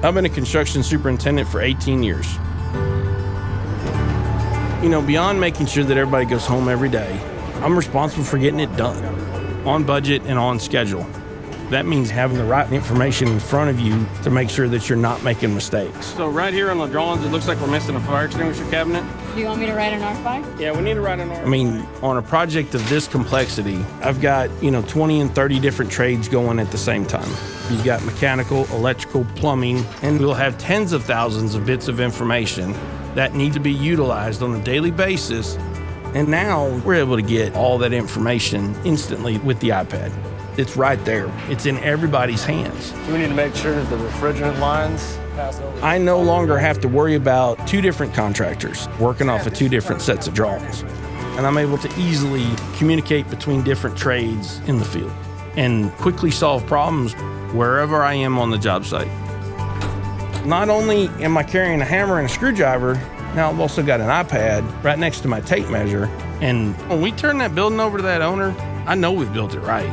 I've been a construction superintendent for 18 years. You know, beyond making sure that everybody goes home every day, I'm responsible for getting it done on budget and on schedule. That means having the right information in front of you to make sure that you're not making mistakes. So right here on the drawings, it looks like we're missing a fire extinguisher cabinet. Do you want me to write an RFI? Yeah, we need to write an I mean, on a project of this complexity, I've got, you know, 20 and 30 different trades going at the same time. You've got mechanical, electrical, plumbing, and we'll have tens of thousands of bits of information that need to be utilized on a daily basis. And now we're able to get all that information instantly with the iPad. It's right there. It's in everybody's hands. We need to make sure that the refrigerant lines pass over. I no longer have to worry about two different contractors working off of two different sets of drawings. And I'm able to easily communicate between different trades in the field and quickly solve problems wherever I am on the job site. Not only am I carrying a hammer and a screwdriver, now I've also got an iPad right next to my tape measure. And when we turn that building over to that owner, I know we've built it right.